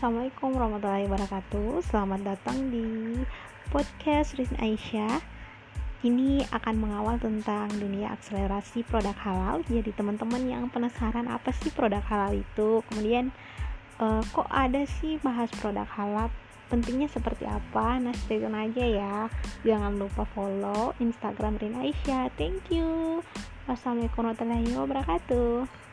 Assalamualaikum warahmatullahi wabarakatuh. Selamat datang di podcast Rizn Aisyah. Ini akan mengawal tentang dunia akselerasi produk halal. Jadi teman-teman yang penasaran apa sih produk halal itu? Kemudian uh, kok ada sih bahas produk halal? Pentingnya seperti apa? Nah stay tune aja ya. Jangan lupa follow Instagram Rin Aisyah. Thank you. Wassalamualaikum warahmatullahi wabarakatuh.